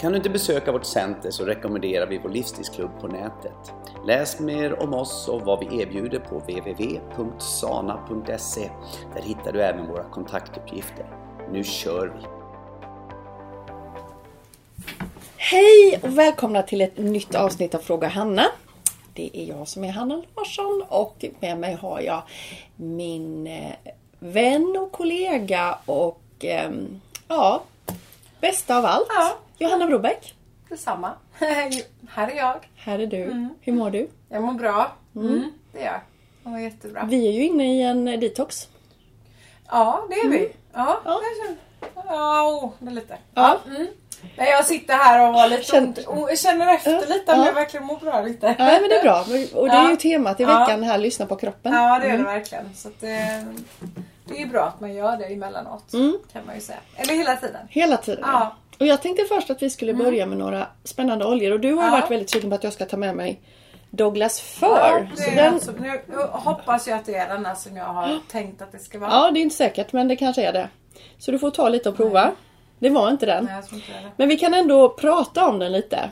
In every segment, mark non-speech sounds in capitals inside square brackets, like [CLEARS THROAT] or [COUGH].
Kan du inte besöka vårt center så rekommenderar vi vår livsstilsklubb på nätet. Läs mer om oss och vad vi erbjuder på www.sana.se. Där hittar du även våra kontaktuppgifter. Nu kör vi! Hej och välkomna till ett nytt avsnitt av Fråga Hanna. Det är jag som är Hanna Larsson och med mig har jag min eh, vän och kollega och ehm, ja, bästa av allt. Ja. Johanna Brobeck. Detsamma. [LAUGHS] här är jag. Här är du. Hur mår du? Jag mår bra. Mm. Det gör jag. Jag mår jättebra. Vi är ju inne i en detox. Ja, det är vi. Ja, Ja. jag känner... Ja, oh, det är lite. Ja. Mm. Men jag sitter här och har lite ont. Och känner efter Ja, lite om ja. jag verkligen mår bra lite. Ja, men det är bra. [LAUGHS] Och det är ju Ja. temat i Ja. veckan här, lyssna på kroppen. Ja, det är det verkligen. Så det, det är bra att man gör det emellanåt. Mm. Kan man ju säga. Eller hela tiden. Hela tiden. Ja. Och jag tänkte först att vi skulle börja med några spännande oljor. Och du har Ja. varit väldigt sugen på att jag ska ta med mig Douglas Fir. Ja, den, alltså, nu hoppas jag att det är den här som jag har tänkt att det ska vara. ja, det är inte säkert men det kanske är det. Så du får ta lite och prova. Det var inte den. Nej, inte. Men vi kan ändå prata om den lite.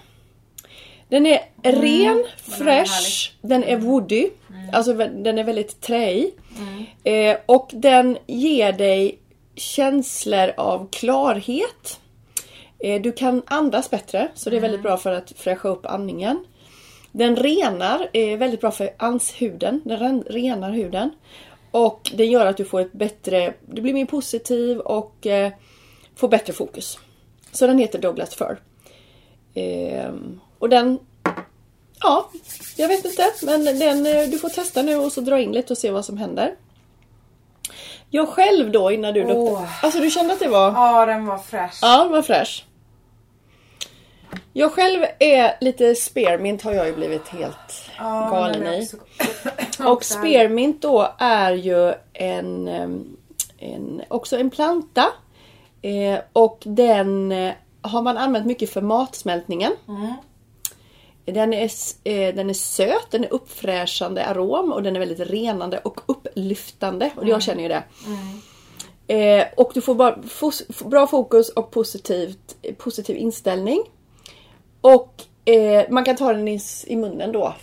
Den är ren, Mm. den är fresh, den är woody. Alltså vä- den är väldigt träig. Mm. Eh, och den ger dig känslor av klarhet. Eh, du kan andas bättre, så det är Mm. väldigt bra för att fräscha upp andningen. Den renar, är väldigt bra för anshuden. Den ren- renar huden. Och det gör att du får ett bättre, du blir mer positiv och eh, får bättre fokus. Så den heter Douglas Fir. Ehm, och den, ja, jag vet inte. Men den, eh, du får testa nu och så dra in lite och se vad som händer. Jag själv då innan du Åh. luktade. Alltså du kände att det var... Ja, den var fräsch. Ja, den var fräsch. Jag själv är lite spearmint har jag ju blivit helt Ja, galen i. också- [COUGHS] Och spearmint då är ju en, en också en planta. Eh, och den eh, har man använt mycket för matsmältningen. Mm. Den är, eh, den är söt, den är uppfräschande arom och den är väldigt renande och upplyftande. Och jag känner ju det. Eh, och du får bara fos, bra fokus och positivt, positiv inställning. Och eh, man kan ta den i, i munnen då.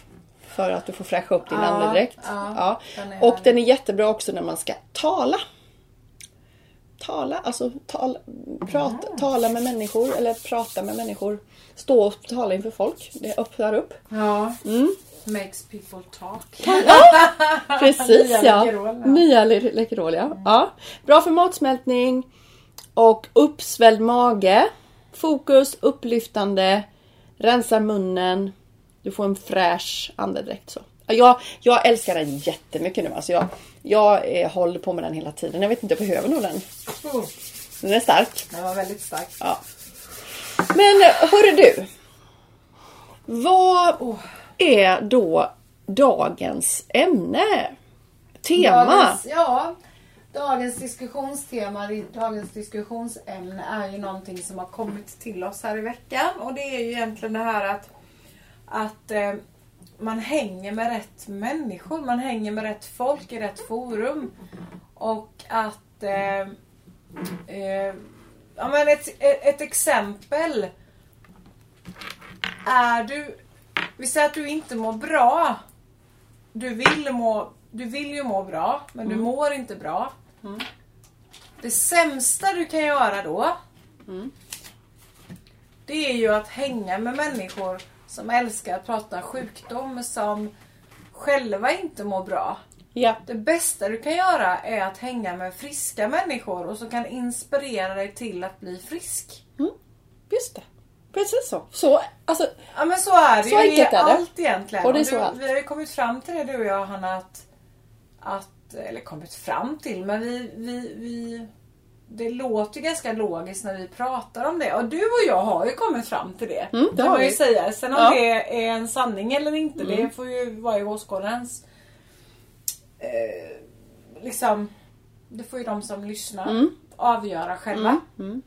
För att du får fräscha upp din Ja, andedräkt. ja, Ja. Och den är jättebra också när man ska tala. Tala, alltså tala, prata, Mm. tala med människor eller prata med människor. Stå och tala inför folk. Det öppnar upp. Ja. Mm. Makes people talk. [LAUGHS] Precis Nya ja. Läkerol, ja. Nya Lä- Läkerol ja. ja. Bra för matsmältning och uppsvälld mage. Fokus, upplyftande, rensar munnen. Du får en fräsch andedräkt. Så. Ja, Jag, jag älskar den jättemycket nu. Alltså jag, jag eh, håller på med den hela tiden. Jag vet inte, jag behöver nog den. Den är stark. den var väldigt stark. Ja. Men hörru du. Vad är då dagens ämne? Tema? Dagens, ja, dagens diskussionstema, dagens diskussionsämne är ju någonting som har kommit till oss här i veckan. Och det är ju egentligen det här att, att eh, man hänger med rätt människor. Man hänger med rätt folk i rätt forum. Och att eh, eh, ja, men ett, ett exempel är du vi säger att du inte mår bra. Du vill, må, du vill ju må bra, men du mår inte bra. Det sämsta du kan göra då, det är ju att hänga med människor som älskar att prata sjukdom, som själva inte mår bra. Ja. Det bästa du kan göra är att hänga med friska människor och som kan inspirera dig till att bli frisk. Just det. Precis så. Så, alltså, Ja men så är det Så ju i enkelt är det. allt egentligen. Och det är så du, allt. Vi har ju kommit fram till det du och jag Hanna att, att eller kommit fram till men vi, vi, vi det låter ganska logiskt när vi pratar om det. Och du och jag har ju kommit fram till det. Mm, det kan har man ju vi. säga. Sen om Ja. det är en sanning eller inte, Mm. det får ju vara i åskådarens eh, liksom, det får ju de som lyssnar Mm. avgöra själva. Mm.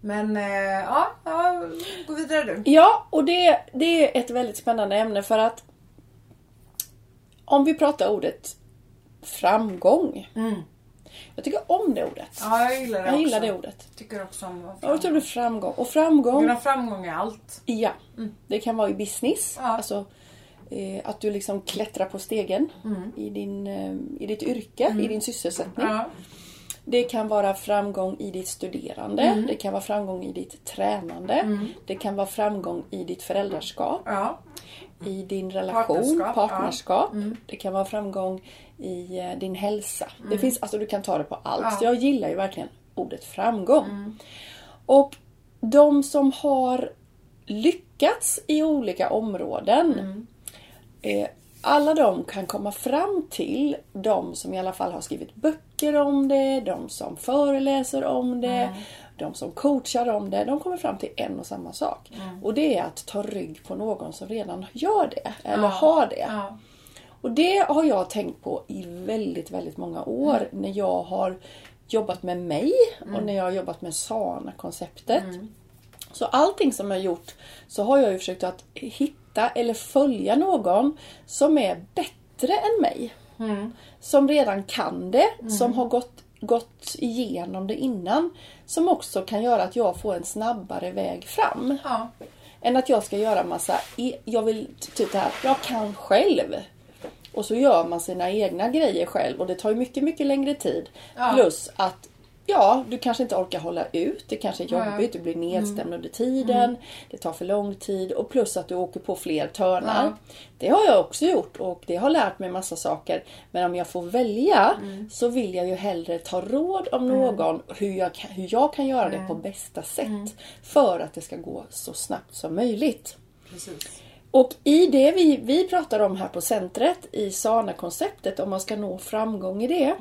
Men eh, ja, ja, gå vidare du. Ja, och det, det är ett väldigt spännande ämne för att om vi pratar ordet framgång. Mm. Jag tycker om det ordet. Ja, jag gillar det Jag gillar också. det ordet. Tycker också om framgång. Jag tror det framgång. Och framgång, ha framgång i allt. ja. Det kan vara i business. Ja. Alltså eh, att du liksom klättrar på stegen i, din, eh, i ditt yrke, i din sysselsättning. Ja. Det kan vara framgång i ditt studerande. Det kan vara framgång i ditt tränande. Det kan vara framgång i ditt föräldraskap. Ja. I din relation, Partnerskap, partnerskap. ja. Mm. Det kan vara framgång i eh, din hälsa. Det finns, alltså du kan ta det på allt. Ja. Mm. Så jag gillar ju verkligen ordet framgång. Och de som har lyckats i olika områden. Mm. Eh, alla de kan komma fram till de som i alla fall har skrivit böcker om det, de som föreläser om det, Mm. De som coachar om det. De kommer fram till en och samma sak. Mm. Och det är att ta rygg på någon som redan gör det. Eller Ja. har det. Ja. Och det har jag tänkt på i väldigt, väldigt många år när jag har jobbat med mig och när jag har jobbat med SANA-konceptet. Så allting som jag har gjort så har jag ju försökt att hitta eller följa någon som är bättre än mig. Som redan kan det, som har gått, gått igenom det innan. Som också kan göra att jag får en snabbare väg fram. Ja. Än att jag ska göra massa, jag vill typ det här, jag kan själv. Och så gör man sina egna grejer själv och det tar ju mycket, mycket längre tid. Ja. Plus att Ja, du kanske inte orkar hålla ut. Det kanske är jobbigt. Du blir nedstämd under tiden. Det tar för lång tid. Och plus att du åker på fler törnar. Ja. Det har jag också gjort och det har lärt mig massa saker. Men om jag får välja så vill jag ju hellre ta råd om någon hur jag, hur jag kan göra det på bästa sätt. För att det ska gå så snabbt som möjligt. Precis. Och i det vi, vi pratar om här på centret i SANA-konceptet, om man ska nå framgång i det,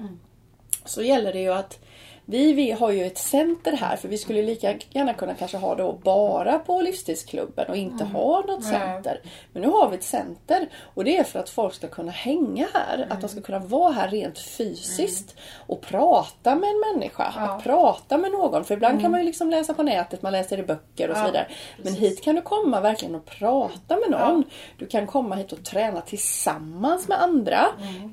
så gäller det ju att vi, vi har ju ett center här för vi skulle lika gärna kunna kanske ha det bara på livsstilsklubben och inte ha något Nej. center. Men nu har vi ett center och det är för att folk ska kunna hänga här. Att de ska kunna vara här rent fysiskt och prata med en människa. Ja. Att prata med någon. För ibland kan man ju liksom läsa på nätet, man läser i böcker och så Ja, vidare. Men precis. hit kan du komma verkligen och prata med någon. Du kan komma hit och träna tillsammans med andra.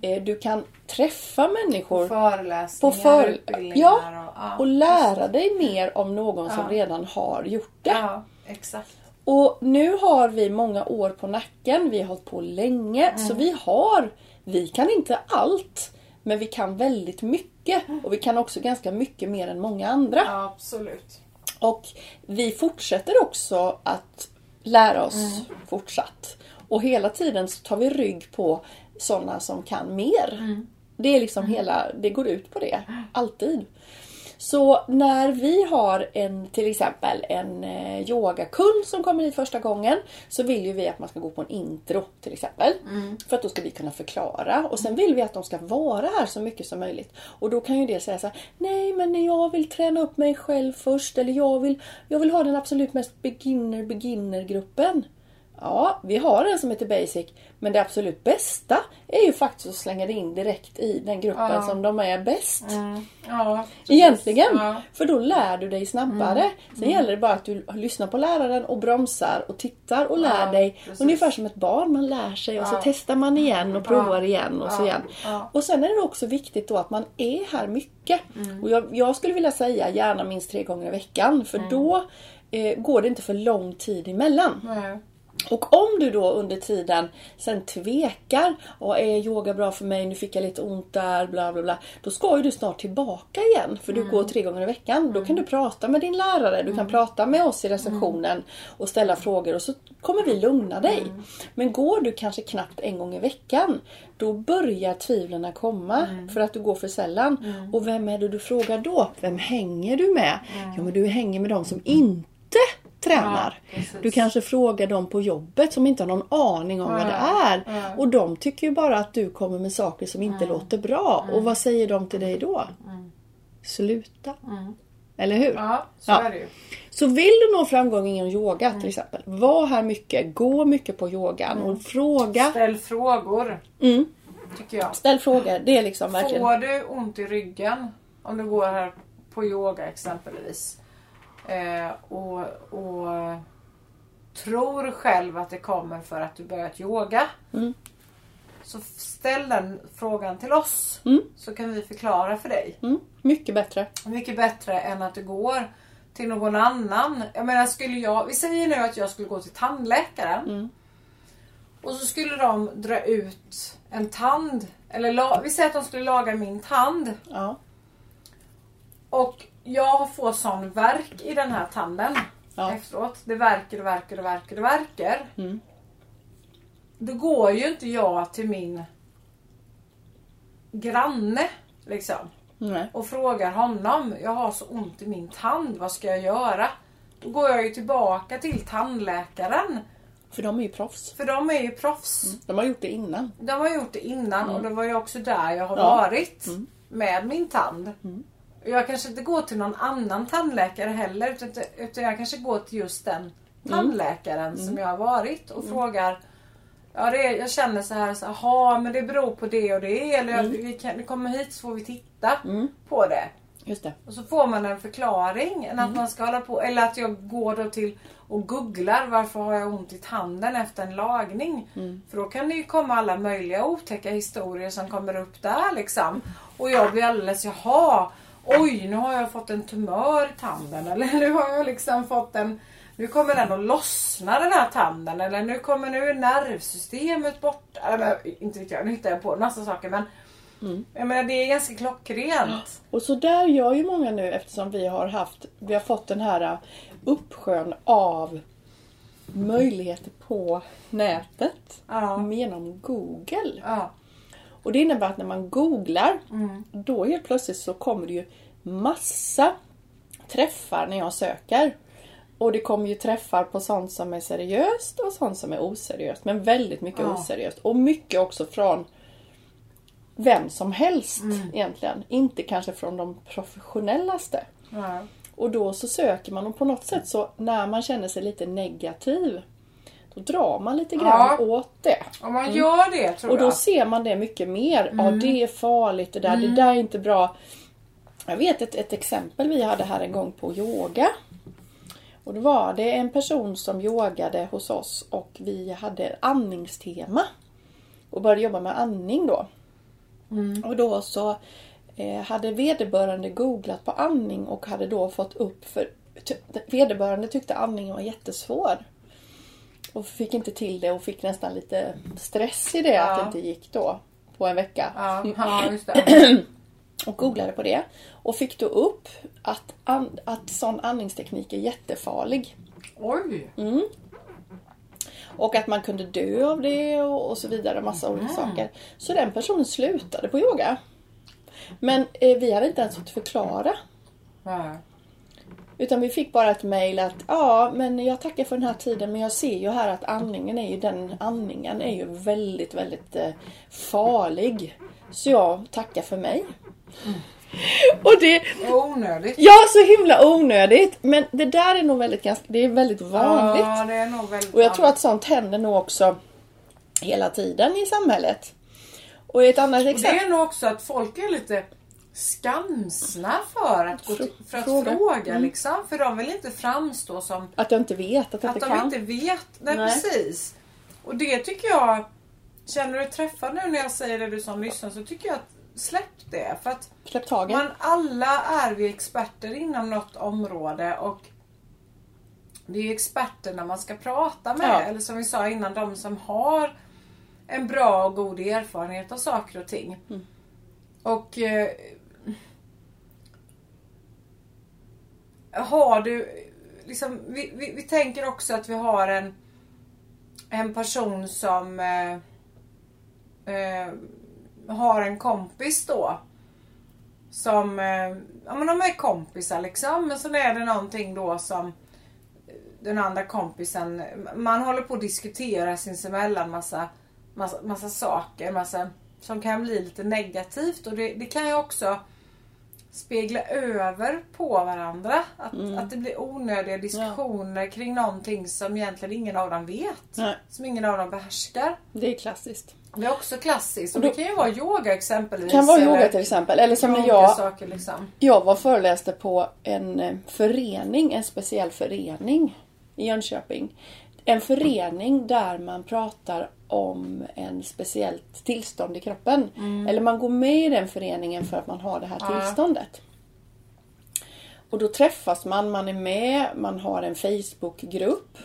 Eh, Du kan träffa människor Föreläsningar, på för... utbildningar ja, och, ja, och lära dig mer om någon som Ja. redan har gjort det. Ja, exakt. Och nu har vi många år på nacken. Vi har hållit på länge. Så vi har, vi kan inte allt. Men vi kan väldigt mycket. Och vi kan också ganska mycket mer än många andra. Ja, absolut. Och vi fortsätter också att lära oss fortsatt. Och hela tiden så tar vi rygg på sådana som kan mer. Det är liksom hela, det går ut på det. Alltid. Så när vi har en, till exempel en eh, yogakund som kommer hit första gången så vill ju vi att man ska gå på en intro till exempel. För att då ska vi kunna förklara och sen vill vi att de ska vara här så mycket som möjligt. Och då kan ju det säga så här: nej men jag vill träna upp mig själv först eller jag vill, jag vill ha den absolut mest beginner beginner gruppen. Ja, vi har en som heter Basic. Men det absolut bästa är ju faktiskt att slänga det in direkt i den gruppen Ja. som de är bäst. Ja, precis. Egentligen. Ja. För då lär du dig snabbare. Sen gäller det bara att du lyssnar på läraren och bromsar och tittar och lär Ja, dig. precis. Ungefär som ett barn. Man lär sig och så Ja. testar man igen och provar Ja. igen och så Ja. igen. Ja. Och sen är det också viktigt då att man är här mycket. Mm. Och jag, jag skulle vilja säga gärna minst tre gånger i veckan. För Mm. då eh, går det inte för lång tid emellan. Nej. Och om du då under tiden sen tvekar och är yoga bra för mig, nu fick jag lite ont där, bla bla bla. Då ska ju du snart tillbaka igen för du går tre gånger i veckan. Då kan du prata med din lärare, du kan prata med oss i receptionen och ställa frågor och så kommer vi lugna dig. Men går du kanske knappt en gång i veckan, då börjar tvivlen komma för att du går för sällan. Och vem är det du frågar då? Vem hänger du med? Ja men du hänger med de som inte tränar. Ja, du kanske frågar dem på jobbet som inte har någon aning om vad det Ja, är. ja. Och de tycker ju bara att du kommer med saker som inte låter bra. Och vad säger de till dig då? Sluta. Eller hur? Ja, så Ja. är det ju. Så vill du nå framgång inom yoga till exempel. Var här mycket, gå mycket på yogan och fråga. Ställ frågor. Mm. Tycker jag. Ställ frågor. Det är liksom verkligen... Får du ont i ryggen om du går här på yoga exempelvis eh, och, och tror själv att det kommer för att du börjat yoga. Mm. Så ställ den frågan till oss. Mm. Så kan vi förklara för dig. Mm, mycket bättre. Mycket bättre än att du går till någon annan. Jag menar skulle jag, vi säger nu att jag skulle gå till tandläkaren. Mm. Och så skulle de dra ut en tand. Eller la, vi säger att de skulle laga min tand. Ja. Och jag får sån verk i den här tanden Ja. efteråt. Det verkar och verkar och verkar och verkar. Mm. Då går ju inte jag till min granne liksom Nej. och frågar honom. Jag har så ont i min tand. Vad ska jag göra? Då går jag ju tillbaka till tandläkaren. För de är ju proffs. För de är ju proffs. De har gjort det innan. De har gjort det innan och det var ju också där jag har Ja. varit med min tand. Jag kanske inte går till någon annan tandläkare heller utan, utan jag kanske går till just den tandläkaren som jag har varit och frågar Ja, det jag känner så här, så "Jaha, men det beror på det och det. Eller jag, vi kan, vi kommer hit så får vi titta på det. Just det. Och så får man en förklaring. Än att man ska hålla på, eller att jag går då till och googlar varför har jag ont i tanden efter en lagning. För då kan det ju komma alla möjliga otäcka historier som kommer upp där liksom. Och jag blir alldeles, jaha, oj nu har jag fått en tumör i tanden. Eller [LAUGHS] nu har jag liksom fått en nu kommer den att lossna den här tanden. Eller nu kommer nu nervsystemet borta. Eller, inte vet jag, nu hittar jag på en massa saker men jag menar, det är ganska klockrent. [GASPS] Och så där gör ju många nu eftersom vi har haft, vi har fått den här uh, uppsjön av möjligheter på nätet Ja. genom Google. Ja. Och det innebär att när man googlar, Mm. då helt plötsligt så kommer det ju massa träffar när jag söker. Och det kommer ju träffar på sånt som är seriöst och sånt som är oseriöst. Men väldigt mycket Ja. oseriöst. Och mycket också från vem som helst Mm. egentligen. Inte kanske från de professionellaste. Ja. Och då så söker man och på något sätt så när man känner sig lite negativ drar man lite grann Ja. åt det. Om man gör det tror Och då jag. ser man det mycket mer. Ja, Mm. det är farligt det där. Det där är inte bra. Jag vet ett, ett exempel vi hade här en gång på yoga. Och då var det en person som yogade hos oss och vi hade andningstema. Och började jobba med andning då. Mm. Och då så eh, hade vederbörande googlat på andning och hade då fått upp för vederbörande tyckte andningen var jättesvår. Och fick inte till det och fick nästan lite stress i det att det Ja. inte gick då på en vecka. Ja, ja just det. [CLEARS THROAT] Och googlade på det. Och fick då upp att, att sån andningsteknik är jättefarlig. Oj! Och att man kunde dö av det och, och så vidare. Massa olika saker. Så den personen slutade på yoga. Men eh, vi hade inte ens fått förklara. Ja. Utan vi fick bara ett mail att ja, men jag tackar för den här tiden men jag ser ju här att andningen är ju den andningen är ju väldigt, väldigt eh, farlig. Så jag tackar för mig. Och det, Onödigt. ja så himla onödigt. Men det där är nog väldigt, ganska, det är väldigt vanligt. Ja, det är nog väldigt Och jag tror att sånt händer nog också hela tiden i samhället. Och ett annat Och det exempel. är nog också att folk är lite skamsna för att, gå till, för att Fråga. fråga, Mm. liksom. För de vill inte framstå som Att jag inte vet, att jag att inte de kan. inte vet. Nej, Nej. precis. Och det tycker jag Känner du träffad nu när jag säger det du som lyssnar så tycker jag att släpp det. För att Släpp taget. man alla är vi experter inom något område och det är ju experterna man ska prata med. Ja. Eller som vi sa innan, de som har en bra och god erfarenhet av saker och ting. Mm. Och eh, har du liksom, vi, vi, vi tänker också att vi har en en person som eh, eh, har en kompis då. Som, eh, ja men de är kompisar liksom. Men så är det någonting då som den andra kompisen, man håller på att diskutera sinsemellan massa, massa, massa saker. Massa, som kan bli lite negativt och det, det kan ju också spegla över på varandra. Att, Mm. att det blir onödiga diskussioner kring någonting som egentligen ingen av dem vet. Nej. Som ingen av dem behärskar. Det är klassiskt. Det är också klassiskt. Och Och det då- kan ju vara yoga exempelvis. Det kan vara eller yoga till exempel. Eller som när jag, saker liksom. jag var föreläste på en eh, förening, en speciell förening i Jönköping. En förening där man pratar om en speciellt tillstånd i kroppen. Eller man går med i den föreningen för att man har det här Ja. tillståndet. Och då träffas man, man är med, man har en Facebookgrupp.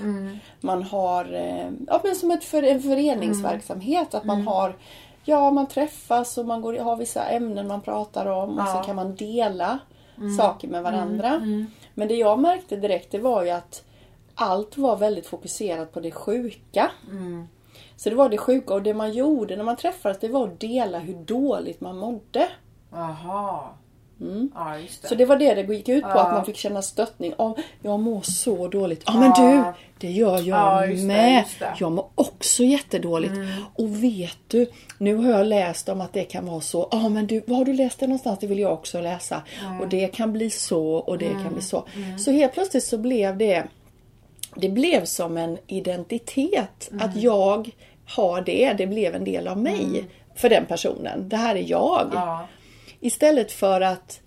Man har, eh, ja men som ett för, en föreningsverksamhet. Att man har, ja man träffas och man går, har vissa ämnen man pratar om. Och Ja. så kan man dela saker med varandra. Men det jag märkte direkt det var ju att allt var väldigt fokuserat på det sjuka. Så det var det sjuka och det man gjorde när man träffades det var att dela hur dåligt man mådde. Jaha. Ja, just det. Så det var det det gick ut på, Ja. att man fick känna stöttning. Om jag mår så dåligt. Ja men Ja. du, det gör jag Ja, just med. just. Jag mår också jättedåligt. Och vet du, nu har jag läst om att det kan vara så. Ja men du, var har du läst det någonstans? Det vill jag också läsa. Och det kan bli så och det kan bli så. Så helt plötsligt så blev det det blev som en identitet. Att jag har det, det blev en del av mig. För den personen. Det här är jag. Ja. Istället för att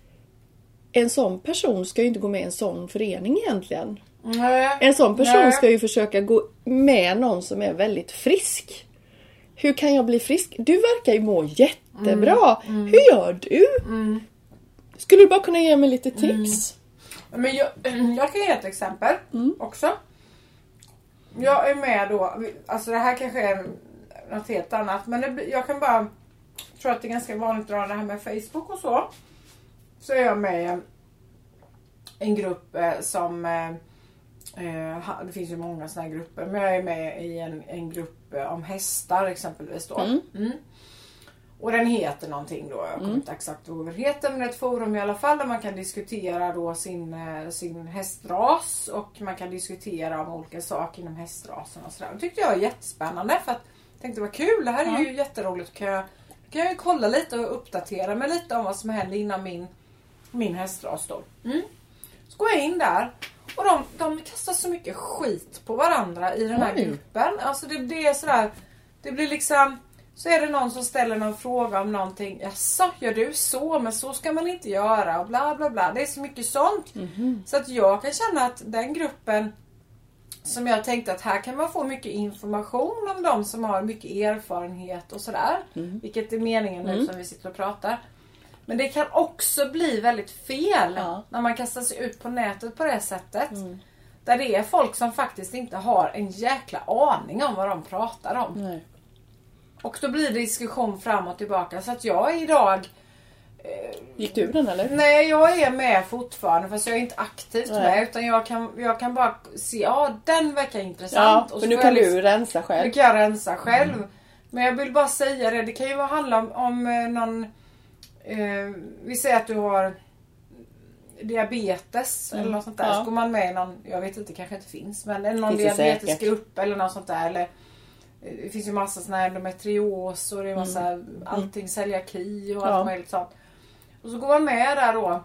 en sån person ska ju inte gå med i en sån förening egentligen. Nej. En sån person Nej. ska ju försöka gå med någon som är väldigt frisk. Hur kan jag bli frisk? Du verkar ju må jättebra. Mm. Hur gör du? Skulle du bara kunna ge mig lite tips? Men jag, [CLEARS THROAT] jag kan ge ett exempel Mm. också. Jag är med då, alltså det här kanske är något helt annat men det, jag kan bara, jag tror att det är ganska vanligt att dra det här med Facebook och så. Så är jag med i en, grupp eh, som, eh, eh, det finns ju många sådana här grupper, men jag är med i en, en grupp om hästar exempelvis då. Mm. Och den heter någonting då, jag kommer inte exakt ihåg vad den heter men ett forum i alla fall där man kan diskutera då sin, eh, sin hästras och man kan diskutera om olika saker inom hästrasen och sådär. Det tyckte jag var jättespännande för att jag tänkte vad kul, det här är ju jätteroligt. Kan jag, kan jag kolla lite och uppdatera mig lite om vad som händer inom min, min hästras då. Mm. Så går jag in där och de, de kastar så mycket skit på varandra i den här Oj. gruppen. Alltså det, det är sådär, det blir liksom så är det någon som ställer någon fråga om någonting. Jaså, gör du så? Men så ska man inte göra och bla bla bla. Det är så mycket sånt. Så att jag kan känna att den gruppen som jag tänkte att här kan man få mycket information om de som har mycket erfarenhet och sådär. Vilket är meningen nu som vi sitter och pratar. Men det kan också bli väldigt fel Ja. när man kastar sig ut på nätet på det sättet. Där det är folk som faktiskt inte har en jäkla aning om vad de pratar om. Nej. Och då blir det diskussion fram och tillbaka. Så att jag idag... Gick du den eller? Nej, jag är med fortfarande fast jag är inte aktivt Nej. med. Utan jag kan, jag kan bara se, ja den verkar Ja, intressant. och för så nu kan jag liksom- du rensa Nu själv. kan jag rensa själv. Men jag vill bara säga det. Det kan ju vara- handla om, om eh, någon... Eh, vi säger att du har diabetes eller något sånt där. Ja. Så går man med i någon, jag vet inte, kanske inte finns. Men det någon det diabetesgrupp eller något sånt där. Eller, eh, det finns ju massa såna här endometrios och det är massa allting celiaki och allt Ja. möjligt sånt. Och så går man med där då.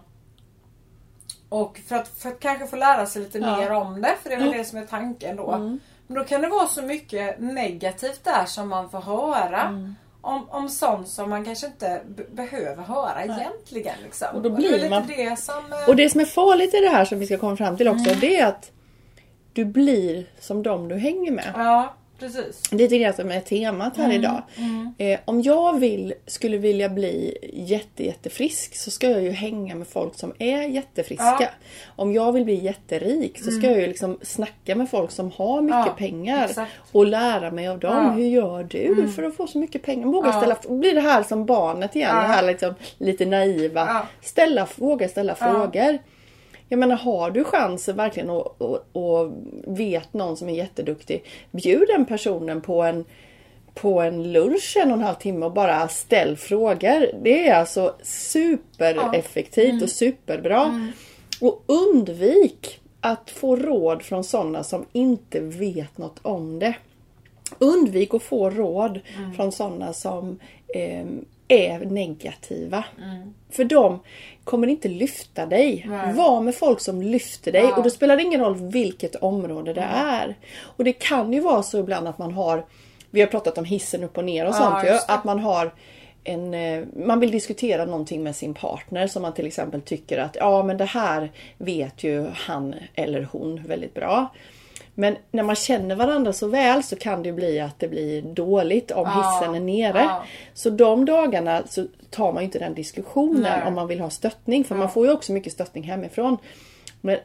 Och för att, för att kanske få lära sig lite Ja. mer om det, för det är väl Mm. det som är tanken då. Mm. Men då kan det vara så mycket negativt där som man får höra. Mm. Om, om sånt som man kanske inte behöver höra egentligen. Liksom. Och då det blir lite man- det som... eh, Och det som är farligt i det här som vi ska komma fram till också, Mm. det är att du blir som de du hänger med. Ja, precis. Det är det som är temat Mm. här idag. Eh, om jag vill, skulle vilja bli jätte, jättefrisk så ska jag ju hänga med folk som är jättefriska. Ja. Om jag vill bli jätterik så ska jag ju liksom snacka med folk som har mycket Ja, pengar. exakt. Och lära mig av dem. Ja. Mm. Hur gör du för att få så mycket pengar? Våga ställa, blir det här som barnet igen. Det här liksom lite naiva. Ställa, våga ställa frågor. Jag menar har du chansen verkligen och, och, och vet någon som är jätteduktig. Bjud den personen på en, på en lunch en och en halv timme och bara ställ frågor. Det är alltså supereffektivt och superbra. Och undvik att få råd från sådana som inte vet något om det. Undvik att få råd från sådana som eh, är negativa. För de kommer inte lyfta dig. Nej. Var med folk som lyfter dig Ja. och då spelar det ingen roll vilket område det är. Och det kan ju vara så ibland att man har, vi har pratat om hissen upp och ner och Ja, sånt ju, att man har en, eh, man vill diskutera någonting med sin partner som man till exempel tycker att ja men det här vet ju han eller hon väldigt bra. Men när man känner varandra så väl så kan det bli att det blir dåligt om Ja, hissen är nere. ja. Så de dagarna så tar man ju inte den diskussionen Nej. om man vill ha stöttning. För man får ju också mycket stöttning hemifrån. Men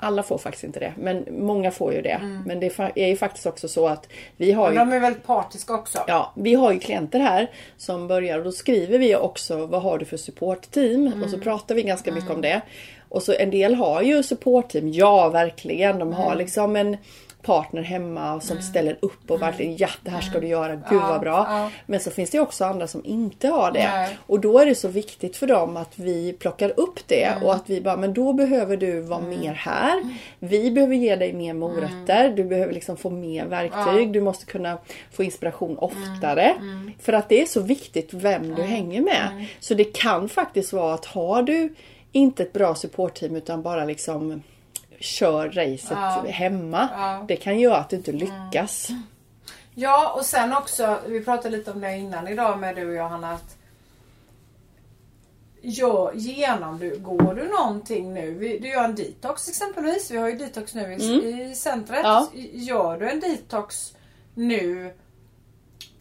alla får faktiskt inte det. Men många får ju det. Men det är ju faktiskt också så att vi har Men ju de är väldigt partiska också. Ja, vi har ju klienter här som börjar och då skriver vi också vad har du för supportteam och så pratar vi ganska mycket om det. Och så en del har ju supportteam, ja verkligen. De har liksom en partner hemma som ställer upp och verkligen ja det här ska du göra, gud Ja, vad bra. ja. Men så finns det också andra som inte har det. Nej. Och då är det så viktigt för dem att vi plockar upp det Mm. och att vi bara, men då behöver du vara mer här. Vi behöver ge dig mer morötter. Mm. Du behöver liksom få mer verktyg. Du måste kunna få inspiration oftare. Mm. För att det är så viktigt vem du hänger med. Så det kan faktiskt vara att har du inte ett bra supportteam utan bara liksom kör racet Ja. hemma. Ja. Mm. Det kan göra att du inte lyckas. Ja och sen också, vi pratade lite om det innan idag med du och jag Hanna. Att Ja, genomgår du någonting nu? Du gör en detox exempelvis. Vi har ju detox nu i, i centret. Mm. Ja. Gör du en detox nu?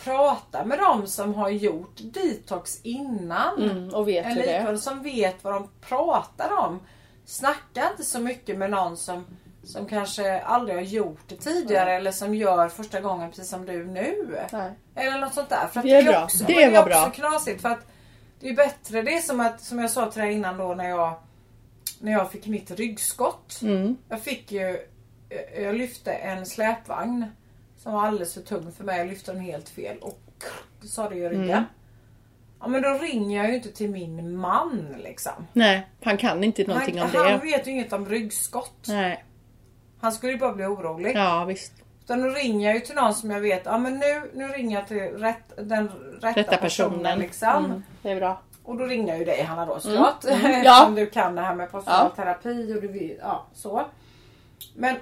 Prata med dem som har gjort detox innan. Mm, och vet det är. likvärd som vet vad de pratar om. Snacka inte så mycket med någon som, som kanske aldrig har gjort det tidigare eller som gör första gången precis som du nu. Nej. Eller något sånt där. För att Det är bra. Också, Det men var också bra. knasigt för att det är bättre. Det är som att, som jag sa till dig innan då när jag när jag fick mitt ryggskott. Mm. Jag fick ju jag lyfte en släpvagn som var alldeles för tung för mig. Jag lyfte den helt fel och sa det i ryggen. Mm. Ja men då ringer jag ju inte till min man liksom. Nej, han kan inte någonting Han, om det. han vet ju inget om ryggskott. Nej. Han skulle ju bara bli orolig. Ja visst. Utan då ringer jag ju till någon som jag vet, ja men nu, nu ringer jag till rätt, den rätta, Rätta personen. personen. liksom. Mm, det är bra. Och då ringer jag ju dig Hanna då såklart. Mm. [LAUGHS] Ja. Eftersom du kan det här med postal Ja. terapi och du vill, ja så. Men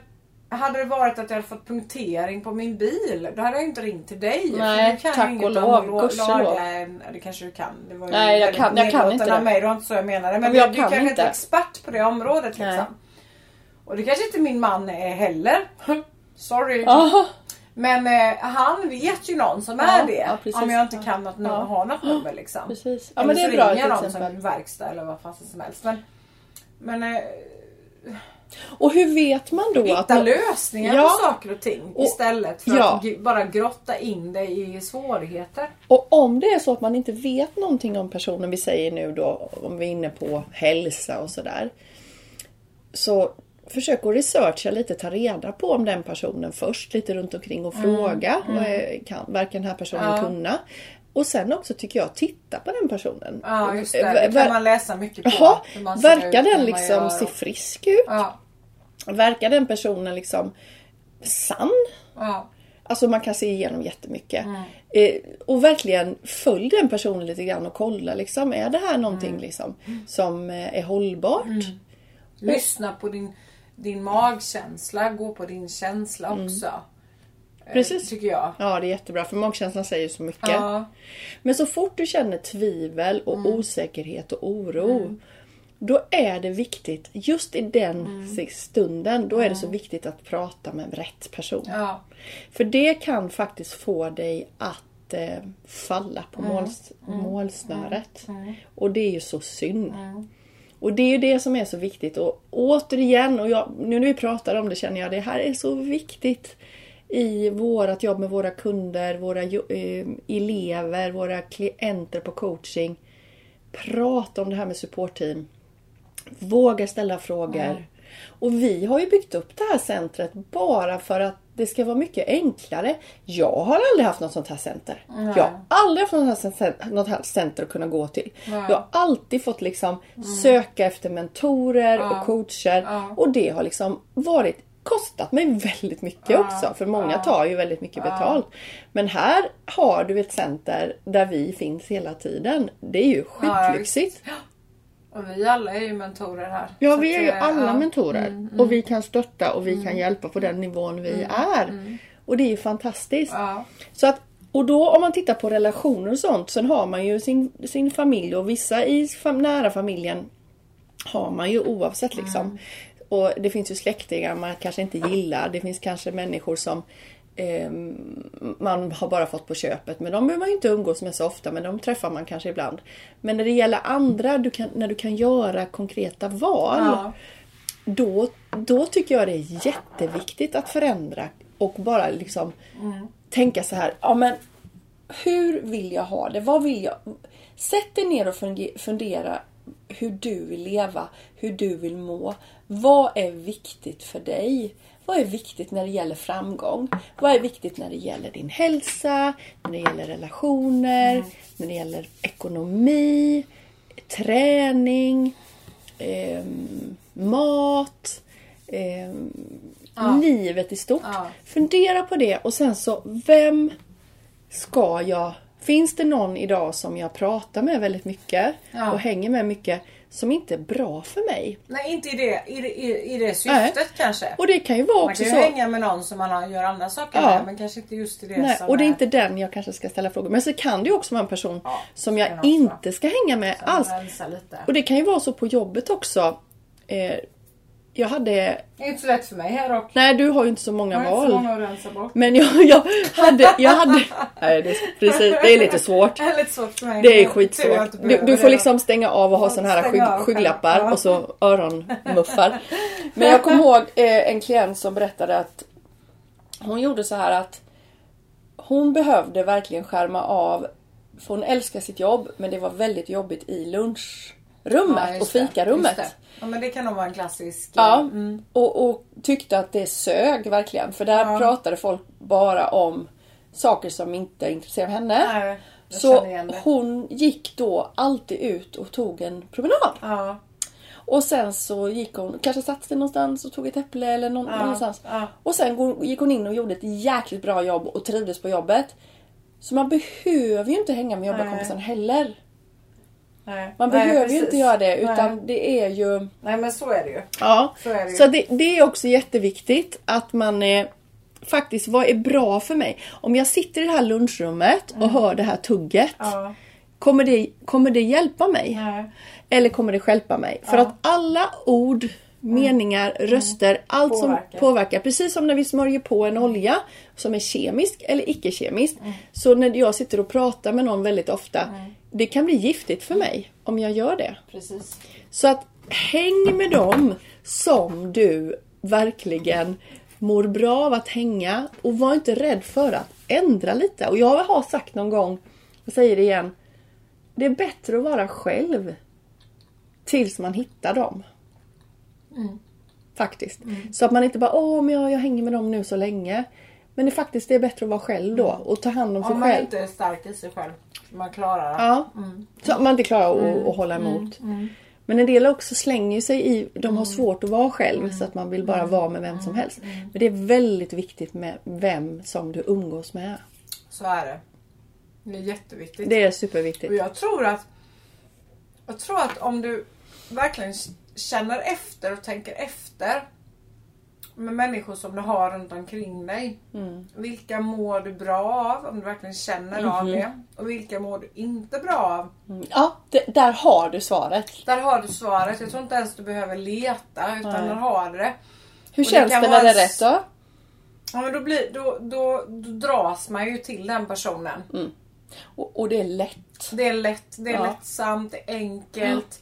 hade det varit att jag hade fått punktering på min bil, då hade jag inte ringt till dig. Nej, du kan tack och lov, att lo- gudskelov. Det kanske du kan. Det var ju Nej, jag kan- jag kan inte det. mig, det var inte så jag menade. Men Men jag du, kan du kanske inte är expert på det området Nej. liksom. Och det kanske inte min man är heller. [LAUGHS] Sorry. Aha. Men eh, han vet ju någon som Ja, är det. ja, precis. om jag inte kan något, Ja. ha något nummer liksom. Precis. Ja Eller men det så är bra ringer jag någon som exempel. en verkstad eller vad fasen som helst. Men, men eh, Och hur vet man då att hitta man... lösningar Ja. på saker och ting Och- istället för ja. att bara grotta in dig i svårigheter. Och om det är så att man inte vet någonting om personen, vi säger nu då om vi är inne på hälsa och sådär. Så försök att researcha lite, ta reda på om den personen först, lite runt omkring och fråga. Vad är, kan, verkar den här personen Mm. Ja. kunna? Och sen också tycker jag, titta på den personen. Ja just det, det kan man läsa mycket på. Ut, verkar den liksom se frisk ut? Ja, Verkar den personen liksom sann? ja, Alltså man kan se igenom jättemycket. Mm. Eh, och verkligen följ den personen lite grann och kolla liksom. Är det här någonting Mm. liksom som eh, är hållbart? lyssna på din, din magkänsla, gå på din känsla också. Eh, Mm. Precis. Tycker jag. Ja det är jättebra för magkänslan säger så mycket. Ja, Men så fort du känner tvivel och Mm. osäkerhet och oro. Då är det viktigt, just i den Mm. stunden, då är det så viktigt att prata med rätt person. ja, För det kan faktiskt få dig att eh, falla på Mm. måls, målsnöret. Och det är ju så synd. Och det är ju det som är så viktigt. Och återigen, och jag, nu när vi pratar om det känner jag det här är så viktigt i vårt jobb med våra kunder, våra eh, elever, våra klienter på coaching. Prata om det här med supportteam. Våga ställa frågor. Och vi har ju byggt upp det här centret bara för att det ska vara mycket enklare. Jag har aldrig haft något sånt här center. Jag har aldrig haft något, här något här center att kunna gå till. Jag har alltid fått liksom söka efter mentorer och coacher. Och det har liksom varit kostat mig väldigt mycket också. För många tar ju väldigt mycket betalt. Men här har du ett center där vi finns hela tiden. Det är ju skitlyxigt. Och vi alla är ju mentorer här. Ja, vi är ju alla ja. mentorer. Mm, mm, Och vi kan stötta och vi kan hjälpa på den nivån vi är. Och det är ju fantastiskt. Ja. Så att, och då om man tittar på relationer och sånt, sen har man ju sin, sin familj och vissa i fam, nära familjen har man ju oavsett liksom. Och det finns ju släktingar man kanske inte gillar. Det finns kanske människor som ehm, man har bara fått på köpet. Men de behöver man ju inte umgås med så ofta. Men de träffar man kanske ibland. Men när det gäller andra, du kan, när du kan göra konkreta val. Ja. Då, då tycker jag det är jätteviktigt att förändra och bara liksom tänka så här. Ja men hur vill jag ha det? Vad vill jag? Sätt dig ner och fundera hur du vill leva, hur du vill må. Vad är viktigt för dig? Vad är viktigt när det gäller framgång? Vad är viktigt när det gäller din hälsa, när det gäller relationer, när det gäller ekonomi, träning, ehm, mat, ehm, livet i stort. Ja. Fundera på det och sen så, vem ska jag... Finns det någon idag som jag pratar med väldigt mycket Ja. och hänger med mycket som inte är bra för mig? Nej, inte i det, i i, i det syftet kanske. Och det kan ju vara Man också kan ju så. hänga med någon som man gör andra saker Ja. med men kanske inte just i det Nej, som och det är inte den jag kanske ska ställa frågor Men så kan det ju också vara en person Ja, som jag inte ska hänga med som alls. Och det kan ju vara så på jobbet också. Eh, jag hade... Det är inte så lätt för mig här dock. Nej, du har ju inte så många Jag har inte val. så många att rensa bort. Men jag, jag hade... Jag hade nej, det, är- precis, det är lite svårt. [LAUGHS] Det är lite svårt för mig. Det är skitsvårt. Du, du får liksom stänga av och ha såna här skygg, skygglappar Ja. och så [LAUGHS] öronmuffar. Men jag kommer ihåg eh, en klient som berättade att hon gjorde så här att hon behövde verkligen skärma av för hon älskar sitt jobb men det var väldigt jobbigt i lunchrummet Ja, och fikarummet. det. Ja men det kan nog vara en klassisk... Ja, Mm. och, och tyckte att det sög verkligen. För där Ja. pratade folk bara om saker som inte intresserade henne. Nej, Så hon gick då alltid ut och tog en promenad. Ja, Och sen så gick hon, kanske satt sig någonstans och tog ett äpple eller någon, Ja, någonstans. ja. Och sen gick hon in och gjorde ett jäkligt bra jobb och trivdes på jobbet. Så man behöver ju inte hänga med jobbarkompisen heller. Nej. Man Nej, behöver ju inte göra det utan Nej. det är ju... Nej men så är det ju. Ja. Så är det ju. Så det, det är också jätteviktigt att man eh, faktiskt, vad är bra för mig? Om jag sitter i det här lunchrummet och hör det här tugget. Mm. Ja. Kommer, det, kommer det hjälpa mig? Nej. Eller kommer det stjälpa mig? För Ja. Mm. att alla ord, meningar, röster, allt som Påverkar. påverkar. Precis som när vi smörjer på en olja som är kemisk eller icke-kemisk. Mm. Så när jag sitter och pratar med någon väldigt ofta. Det kan bli giftigt för mig om jag gör det. Precis. Så att häng med dem som du verkligen mår bra av att hänga och var inte rädd för att ändra lite. Och jag har sagt någon gång, jag säger det igen, det är bättre att vara själv tills man hittar dem. Faktiskt. Så att man inte bara, åh men jag, jag hänger med dem nu så länge. Men det är faktiskt det är bättre att vara själv då och ta hand om sig Om man själv. inte är stark i sig själv. Man klarar det. Ja. Så att man inte klarar att, att hålla emot. Men en del också slänger sig i, de har svårt att vara själv så att man vill bara vara med vem som helst. Men det är väldigt viktigt med vem som du umgås med. Så är det. Det är jätteviktigt. Det är Och superviktigt. jag tror att Jag tror att om du verkligen känner efter och tänker efter med människor som du har runt omkring dig. Mm. Vilka mår du bra av? Om du verkligen känner av Mhm. det. Och vilka mår du inte bra av? Ja, det, där har du svaret. Där har du svaret. Jag tror inte ens du behöver leta utan Nej. där har du det. Hur det känns det vara när det är rätt då? Ja, men då, blir, då, då, då dras man ju till den personen. Och, och det är lätt. Det är lätt, det är Ja. lättsamt, det är enkelt.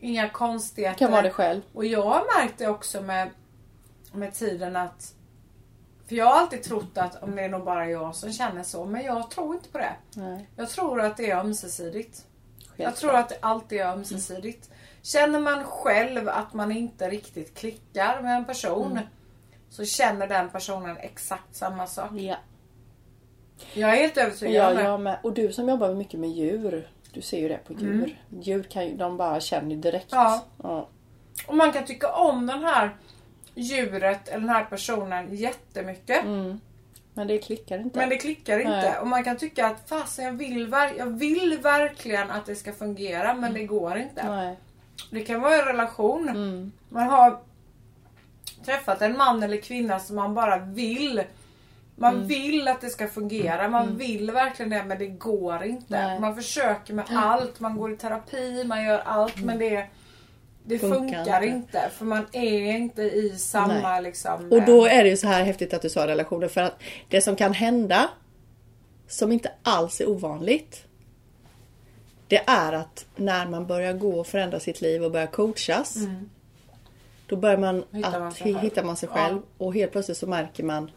Inga konstigheter. Kan vara det själv. Och jag har märkt det också med, med tiden att för jag har alltid trott att om det är nog bara jag som känner så, men jag tror inte på det. Nej, Jag tror att det är ömsesidigt. Jag helt tror att det alltid är ömsesidigt. Känner man själv att man inte riktigt klickar med en person Mm. så känner den personen exakt samma sak. Ja, Jag är helt övertygad om det. jag med. Och du som jobbar mycket med djur. Du ser ju det på djur. Mm. Djur kan ju, de bara känner direkt. Ja. Ja. Och man kan tycka om den här djuret eller den här personen jättemycket. Men det klickar inte. Men det klickar inte. Nej. Och man kan tycka att fasen jag vill, jag vill verkligen att det ska fungera men det går inte. Nej. Det kan vara en relation. Mm. Man har träffat en man eller kvinna som man bara vill. Man Mm. vill att det ska fungera. Man vill verkligen det men det går inte. Nej. Mm. Man försöker med allt. Man går i terapi, man gör allt men det, det Funkar funkar, inte. För man är inte i samma Nej. liksom... Och då är det ju så här häftigt att du sa relationer för att det som kan hända som inte alls är ovanligt. Det är att när man börjar gå och förändra sitt liv och börjar coachas. Då börjar man Mm. Att man sig själv. hittar man sig Ja. och helt plötsligt så märker man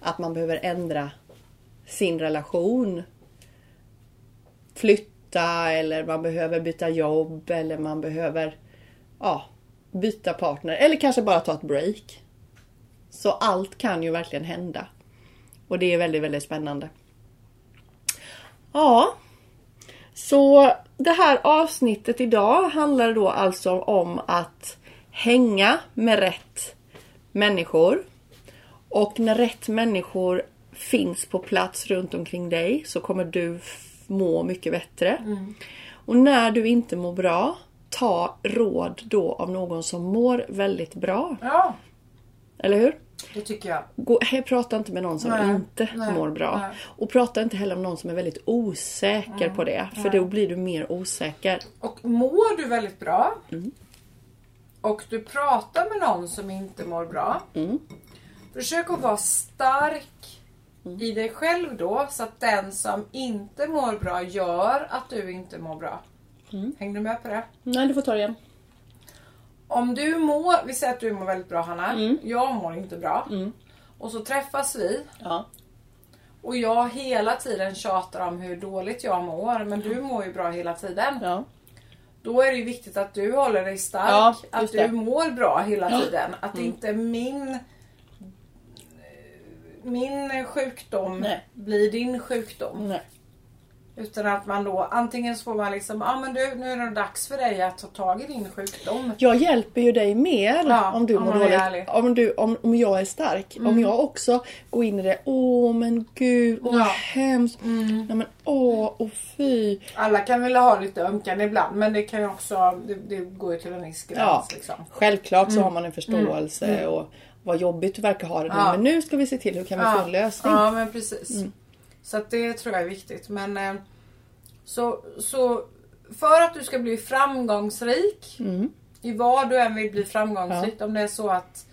att man behöver ändra sin relation. Flytta eller man behöver byta jobb eller man behöver ja, byta partner eller kanske bara ta ett break. Så allt kan ju verkligen hända. Och det är väldigt, väldigt spännande. Ja. Så det här avsnittet idag handlar då alltså om att hänga med rätt människor. Och när rätt människor finns på plats runt omkring dig så kommer du må mycket bättre. Och när du inte mår bra, ta råd då av någon som mår väldigt bra. Ja, Eller hur? det tycker jag. Gå, he, prata inte med någon som Nej, inte nej, mår bra. nej. Och prata inte heller med någon som är väldigt osäker på det. För då blir du mer osäker. Och mår du väldigt bra Mm. och du pratar med någon som inte mår bra. Mm. Försök att vara stark Mm. i dig själv då så att den som inte mår bra gör att du inte mår bra. Mm. Hänger du med på det? Nej, du får ta det igen. Om du mår, vi säger att du mår väldigt bra Hanna. Mm. Jag mår inte bra. Och så träffas vi Ja. och jag hela tiden tjatar om hur dåligt jag mår. Men du mår ju bra hela tiden. ja. Då är det ju viktigt att du håller dig stark. Ja, att du det. Mm. mår bra hela tiden. Att inte min min sjukdom Nej. blir din sjukdom. Nej. Utan att man då antingen så får man liksom, ja ah, men du nu är det dags för dig att ta tag i din sjukdom. Jag hjälper ju dig mer Ja, om du om mår dåligt. Om, du, om, om jag är stark. Om jag också går in i det. Åh men gud, åh Ja. vad hemskt. Nej, men åh, åh fy. Alla kan vilja ha lite ömkan ibland men det kan ju också, det, det går ju till en viss gräns Ja. liksom. Självklart så har man en förståelse och vad jobbigt du verkar ha det nu. Ja. Men nu ska vi se till hur kan vi få en lösning. Ja men precis. Mm. Så att det tror jag är viktigt. Men eh, så, så för att du ska bli framgångsrik Mm. i vad du än vill bli framgångsrik. Om det är så att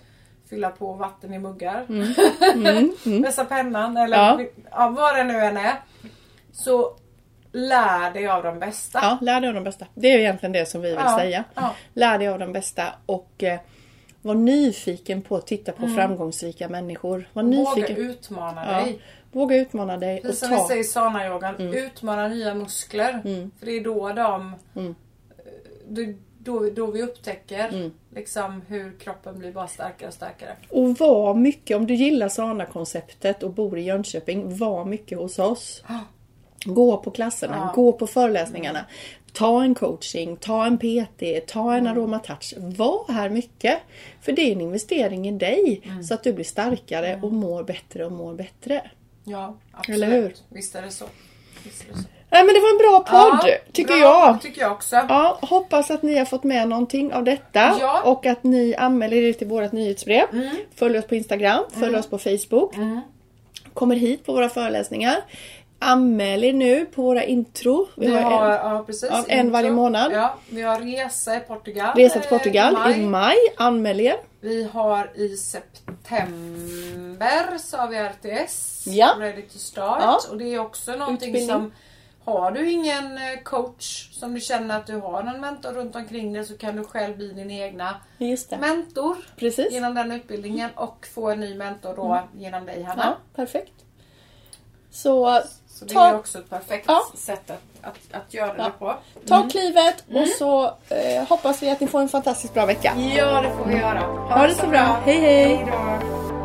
fylla på vatten i muggar. [LAUGHS] Vässa pennan eller Mm. Ja. ja. vad det nu än är. Så lär dig av de bästa. Ja, lär dig av de bästa. Det är egentligen det som vi vill Ja, säga. ja. Lär dig av de bästa och eh, var nyfiken på att titta på framgångsrika människor. Var Mm. Våga nyfiken. utmana Ja. Våga utmana dig och Precis som vi ta. Mm. säger i sana-yogan. Utmana nya muskler. För det är då de... Mm. Då, då, då vi upptäcker Mm. liksom hur kroppen blir bara starkare och starkare. Och var mycket, om du gillar Sana-konceptet och bor i Jönköping, var mycket hos oss. Gå på klasserna, Ja. gå på föreläsningarna. Ta en coaching, ta en PT, ta en aromatouch. Var här mycket. För det är en investering i dig. Så att du blir starkare och mår bättre och mår bättre. Ja, absolut. Eller hur? Visst är det så. Visst är det så. Nej men det var en bra podd, tycker bra, jag. tycker jag också. Ja, hoppas att ni har fått med någonting av detta Ja. och att ni anmäler er till vårt nyhetsbrev. Följ oss på Instagram, följ oss på Facebook. Kommer hit på våra föreläsningar. Anmäl er nu på våra intro. Vi Vi har har, en ja, precis, en varje månad. Ja, vi har resa i Portugal. resa till eh, Portugal i i maj. maj. Anmäl er. Vi har i september så har vi RTS. Ja. Ready to start. Ja. Och det är också någonting Utbildning. som har du ingen eh, coach som du känner att du har en mentor runt omkring dig så kan du själv bli din egna mentor Precis. genom den utbildningen och få en ny mentor då genom dig Hanna. Ja, perfekt. Så Så det Ta- är också ett perfekt Ja. sätt att, att, att göra Ja. det på. ta klivet och så eh, hoppas vi att ni får en fantastiskt bra vecka. Ja, det får vi göra. Ha det så bra. Hej hej! Hej då.